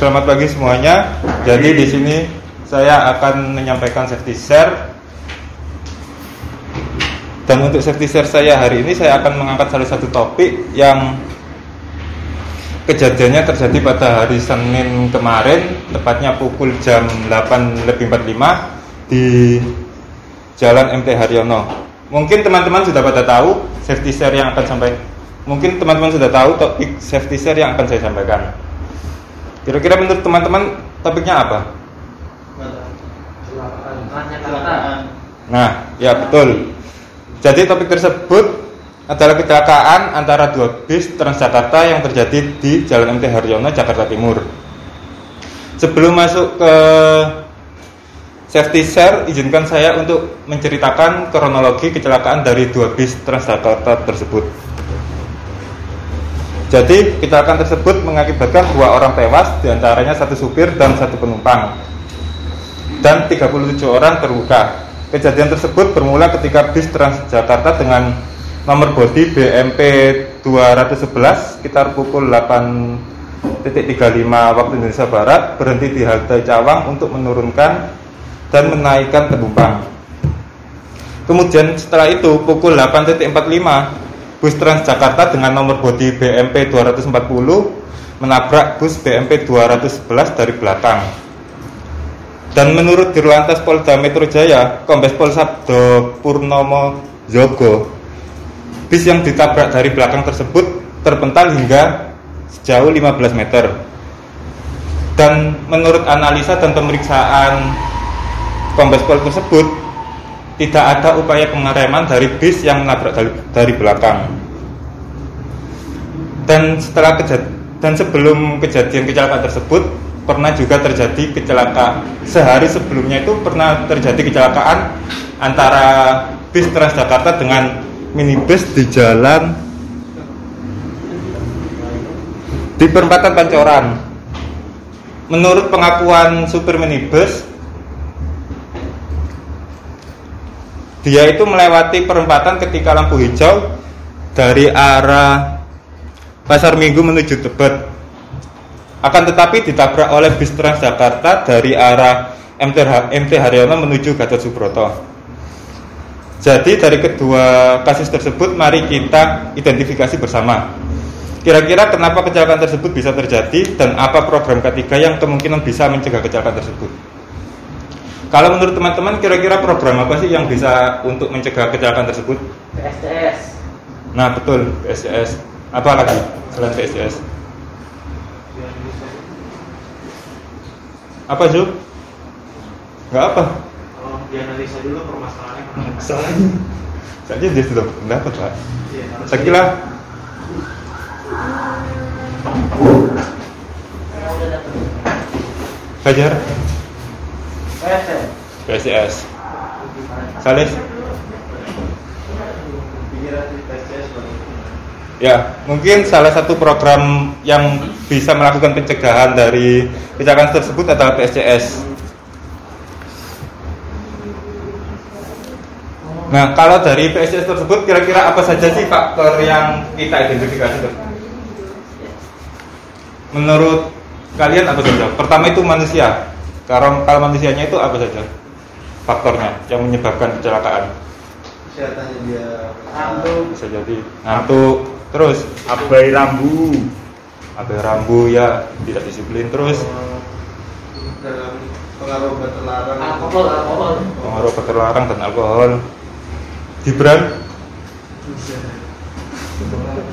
Selamat pagi semuanya. Jadi di sini saya akan menyampaikan safety share. Dan untuk safety share saya hari ini saya akan mengangkat salah satu topik yang kejadiannya terjadi pada hari Senin kemarin, tepatnya pukul jam 8 lebih 45 di Jalan MT Haryono. Mungkin teman-teman sudah pada tahu safety share yang akan sampai Mungkin teman-teman sudah tahu topik safety share yang akan saya sampaikan. Kira-kira menurut teman-teman topiknya apa? Nah, ya betul. Jadi topik tersebut adalah kecelakaan antara dua bis Transjakarta yang terjadi di Jalan MT Haryono, Jakarta Timur. Sebelum masuk ke safety share, izinkan saya untuk menceritakan kronologi kecelakaan dari dua bis Transjakarta tersebut. Jadi kecelakaan tersebut mengakibatkan dua orang tewas, di antaranya satu supir dan satu penumpang, dan 37 orang terluka. Kejadian tersebut bermula ketika bis Transjakarta dengan nomor bodi BMP 211 sekitar pukul 8.35 waktu Indonesia Barat berhenti di halte Cawang untuk menurunkan dan menaikkan penumpang. Kemudian setelah itu pukul 8.45 bus Transjakarta dengan nomor bodi BMP 240 menabrak bus BMP 211 dari belakang. Dan menurut Dirlantas Polda Metro Jaya, Kombes Pol Sabdo Purnomo Yogo, bis yang ditabrak dari belakang tersebut terpental hingga sejauh 15 meter. Dan menurut analisa dan pemeriksaan Kombes Pol tersebut, tidak ada upaya pengereman dari bis yang menabrak dari, dari belakang. Dan setelah kejadian dan sebelum kejadian kecelakaan tersebut pernah juga terjadi kecelakaan sehari sebelumnya itu pernah terjadi kecelakaan antara bis Transjakarta dengan minibus di jalan di perempatan Pancoran. Menurut pengakuan supir minibus, Dia itu melewati perempatan ketika lampu hijau dari arah Pasar Minggu menuju Tebet. Akan tetapi ditabrak oleh bis Transjakarta dari arah MT, MT Haryono menuju Gatot Subroto. Jadi dari kedua kasus tersebut mari kita identifikasi bersama. Kira-kira kenapa kecelakaan tersebut bisa terjadi dan apa program ketiga yang kemungkinan bisa mencegah kecelakaan tersebut? Kalau menurut teman-teman kira-kira program apa sih yang bisa untuk mencegah kecelakaan tersebut? PSDS. Nah betul PSDS. Apa lagi selain PSDS? Apa Ju? Gak apa? Kalau dianalisa dulu permasalahannya? Masalahnya saja dia sudah pendapat pak. Iya, Sakila Fajar PSDS Salis. Ya, mungkin salah satu program yang bisa melakukan pencegahan dari kecelakaan tersebut adalah PSCS. Nah, kalau dari PSCS tersebut kira-kira apa saja sih faktor yang kita identifikasi? Menurut kalian apa saja? Pertama itu manusia. Kalau kalau manusianya itu apa saja faktornya yang menyebabkan kecelakaan? Kesehatannya dia Ngantuk. Bisa jadi ngantuk, terus abai rambu ada rambu ya tidak disiplin terus dalam pengaruh obat terlarang. Alkohol, alkohol. pengaruh obat terlarang dan alkohol Gibran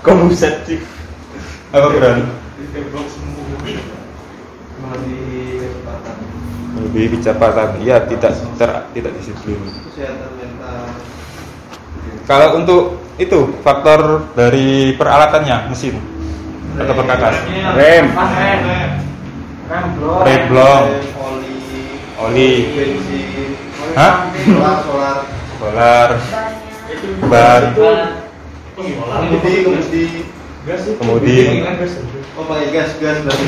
Kok buset sih? Apa berani? Melebihi kecepatan. Lebih kecepatan. Iya, tidak ter, tidak disiplin. Kesehatan mental. Kalau untuk itu faktor dari peralatannya mesin atau perkakas. Rem. Rem. Rem blok. Rem. Oli. Oli. Bensin. Hah? Solar, solar. Solar, ban, Kemudi, kemudi. kemudi. Oh, pakai gas, gas dari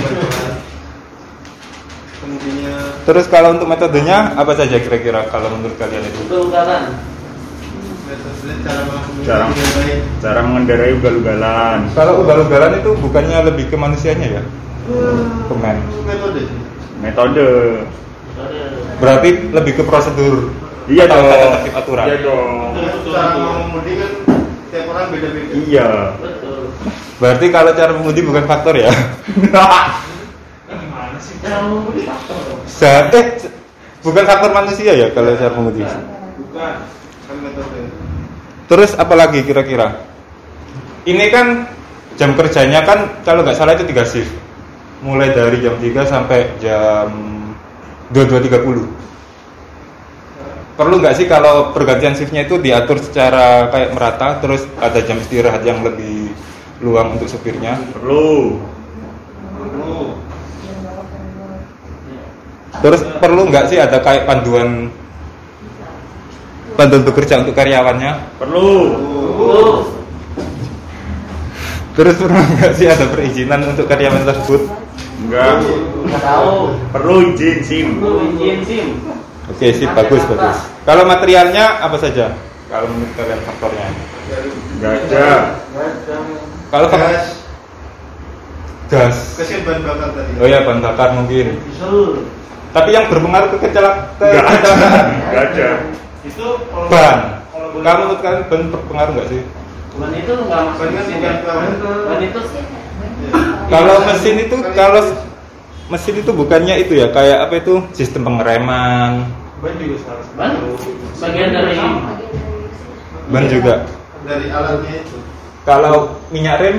Kemudinya Terus kalau untuk metodenya apa saja kira-kira kalau menurut kalian itu? Ugal-ugalan. metode cara mengemudi Cara mengendarai ugal-ugalan. Kalau ugal-ugalan itu bukannya lebih ke manusianya ya? Kemen. Metode. Metode. Berarti lebih ke prosedur. Iya atau dong. tata tertib aturan. Iya dong. Cara mengemudi kan tiap orang beda-beda. Iya. Betul. Berarti kalau cara mengemudi bukan faktor ya? Faktor dong. Sa- eh, bukan faktor manusia ya kalau cara mengemudi. Bukan. Kan. Terus apa lagi kira-kira? Ini kan jam kerjanya kan kalau nggak salah itu tiga shift. Mulai dari jam 3 sampai jam 22.30. Perlu nggak sih kalau pergantian shiftnya itu diatur secara kayak merata, terus ada jam istirahat yang lebih luang untuk supirnya? Perlu. Terus perlu nggak sih ada kayak panduan panduan bekerja untuk karyawannya? Perlu. Terus perlu nggak sih ada perizinan untuk karyawan tersebut? Enggak. Nggak tahu. Perlu izin SIM. Lu izin sim. Oke sih bagus bagus. Kalau materialnya apa saja? Kalau menurut kalian faktornya? Enggak ada. Kalau faktor Gas. gas. Kasih bahan bakar tadi. Oh ya bahan bakar mungkin. Diesel. Tapi yang berpengaruh ke kecelak ke Enggak ada. kecelakaan Enggak ada. Itu kalau ban. kalau Kamu menurut kalian ban berpengaruh nggak sih? Ban itu nggak masuk Ban kan mesin bukan ya. ban. Ban itu Kalau mesin itu kalau mesin itu bukannya itu ya kayak apa itu sistem pengereman ban juga salah ban bagian dari ban juga. dari alatnya itu. Kalau minyak rem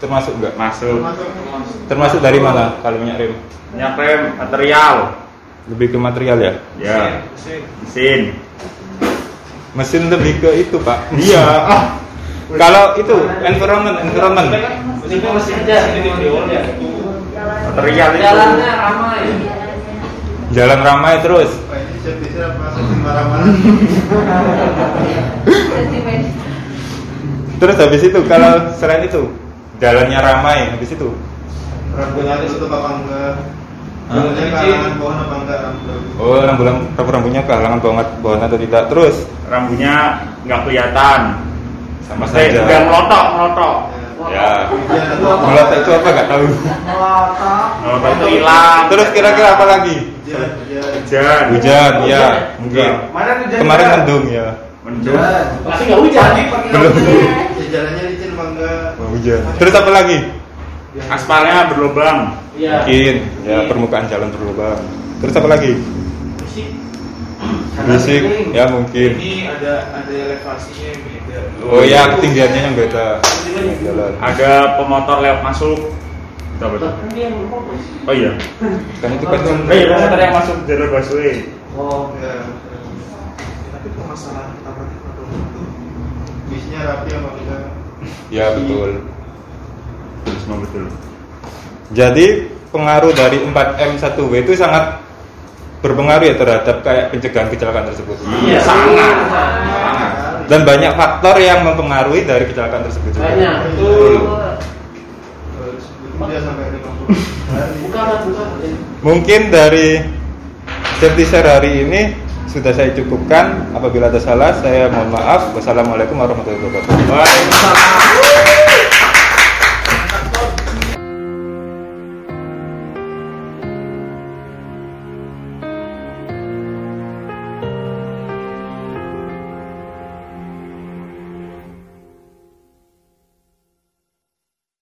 termasuk nggak? Masuk. Termasuk Termasuk dari mana kalau minyak rem? Minyak rem material. Lebih ke material ya? Ya. Mesin. Mesin lebih ke itu pak. Iya. Ah. Kalau itu environment, environment. itu mesin aja. Material itu. Jalannya ramai. Jalan ramai terus. Terus habis itu kalau selain itu jalannya ramai habis itu Rambutnya tutup apa enggak? Rambutnya kalangan pohon apa enggak rambut? oh rambu rambu rambunya kehalangan banget pohon atau tidak terus Rambunya nggak kelihatan. sama Eh, saja udah melotok, melotok. ya apa? melotot itu apa nggak tahu Melotok itu hilang. terus kira-kira apa lagi Hujan, hujan. Ya mungkin Kemarin hujan kemarin juga. mendung ya Mendung. Masih nggak hujan. belum Ya, jalannya licin apa enggak? Oh, hujan terus apa lagi Aspalnya berlubang. Iya. mungkin ya permukaan jalan berlubang terus apa lagi Musik. bisik ya mungkin Ini ada ada elevasinya yang beda. oh ya ketinggiannya yang beda jalan Ada pemotor lewat masuk. Apa tuh? Oh iya. kan itu kan Eh, iya, pemotor yang masuk jalur busway. Oh. Ya. Tapi permasalahan utama itu Bisnya rapi apa enggak? Ya betul Semua betul. Jadi pengaruh dari 4M1W itu sangat berpengaruh ya terhadap kayak pencegahan kecelakaan tersebut. Iya, sangat. Dan banyak faktor yang mempengaruhi dari kecelakaan tersebut juga. Banyak. Betul. Udah sampai 50 hari. Bukan, bukan. Mungkin dari safety share hari ini sudah saya cukupkan. Apabila ada salah, saya mohon maaf. Wassalamualaikum warahmatullahi wabarakatuh. Waalaikumsalam.